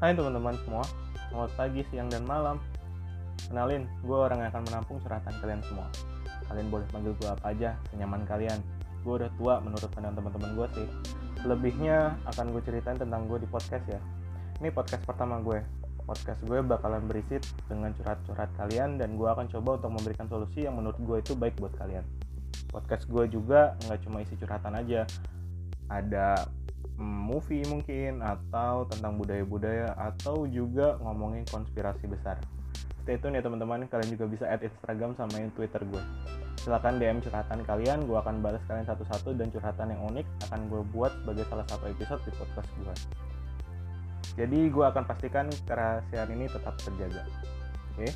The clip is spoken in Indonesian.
Hai teman-teman semua, selamat pagi, siang, dan malam. Kenalin, gue orang yang akan menampung curhatan kalian semua. Kalian boleh panggil gue apa aja, senyaman kalian. Gue udah tua menurut pandang teman-teman gue sih. Lebihnya akan gue ceritain tentang gue di podcast ya. Ini podcast pertama gue. Podcast gue bakalan berisi dengan curhat-curhat kalian dan gue akan coba untuk memberikan solusi yang menurut gue itu baik buat kalian. Podcast gue juga nggak cuma isi curhatan aja. Ada movie mungkin atau tentang budaya-budaya atau juga ngomongin konspirasi besar. Stay tune ya teman-teman, kalian juga bisa add Instagram sama Twitter gue. Silahkan DM curhatan kalian, gue akan balas kalian satu-satu dan curhatan yang unik akan gue buat sebagai salah satu episode di podcast gue. Jadi gue akan pastikan kerahasiaan ini tetap terjaga. Oke? Okay?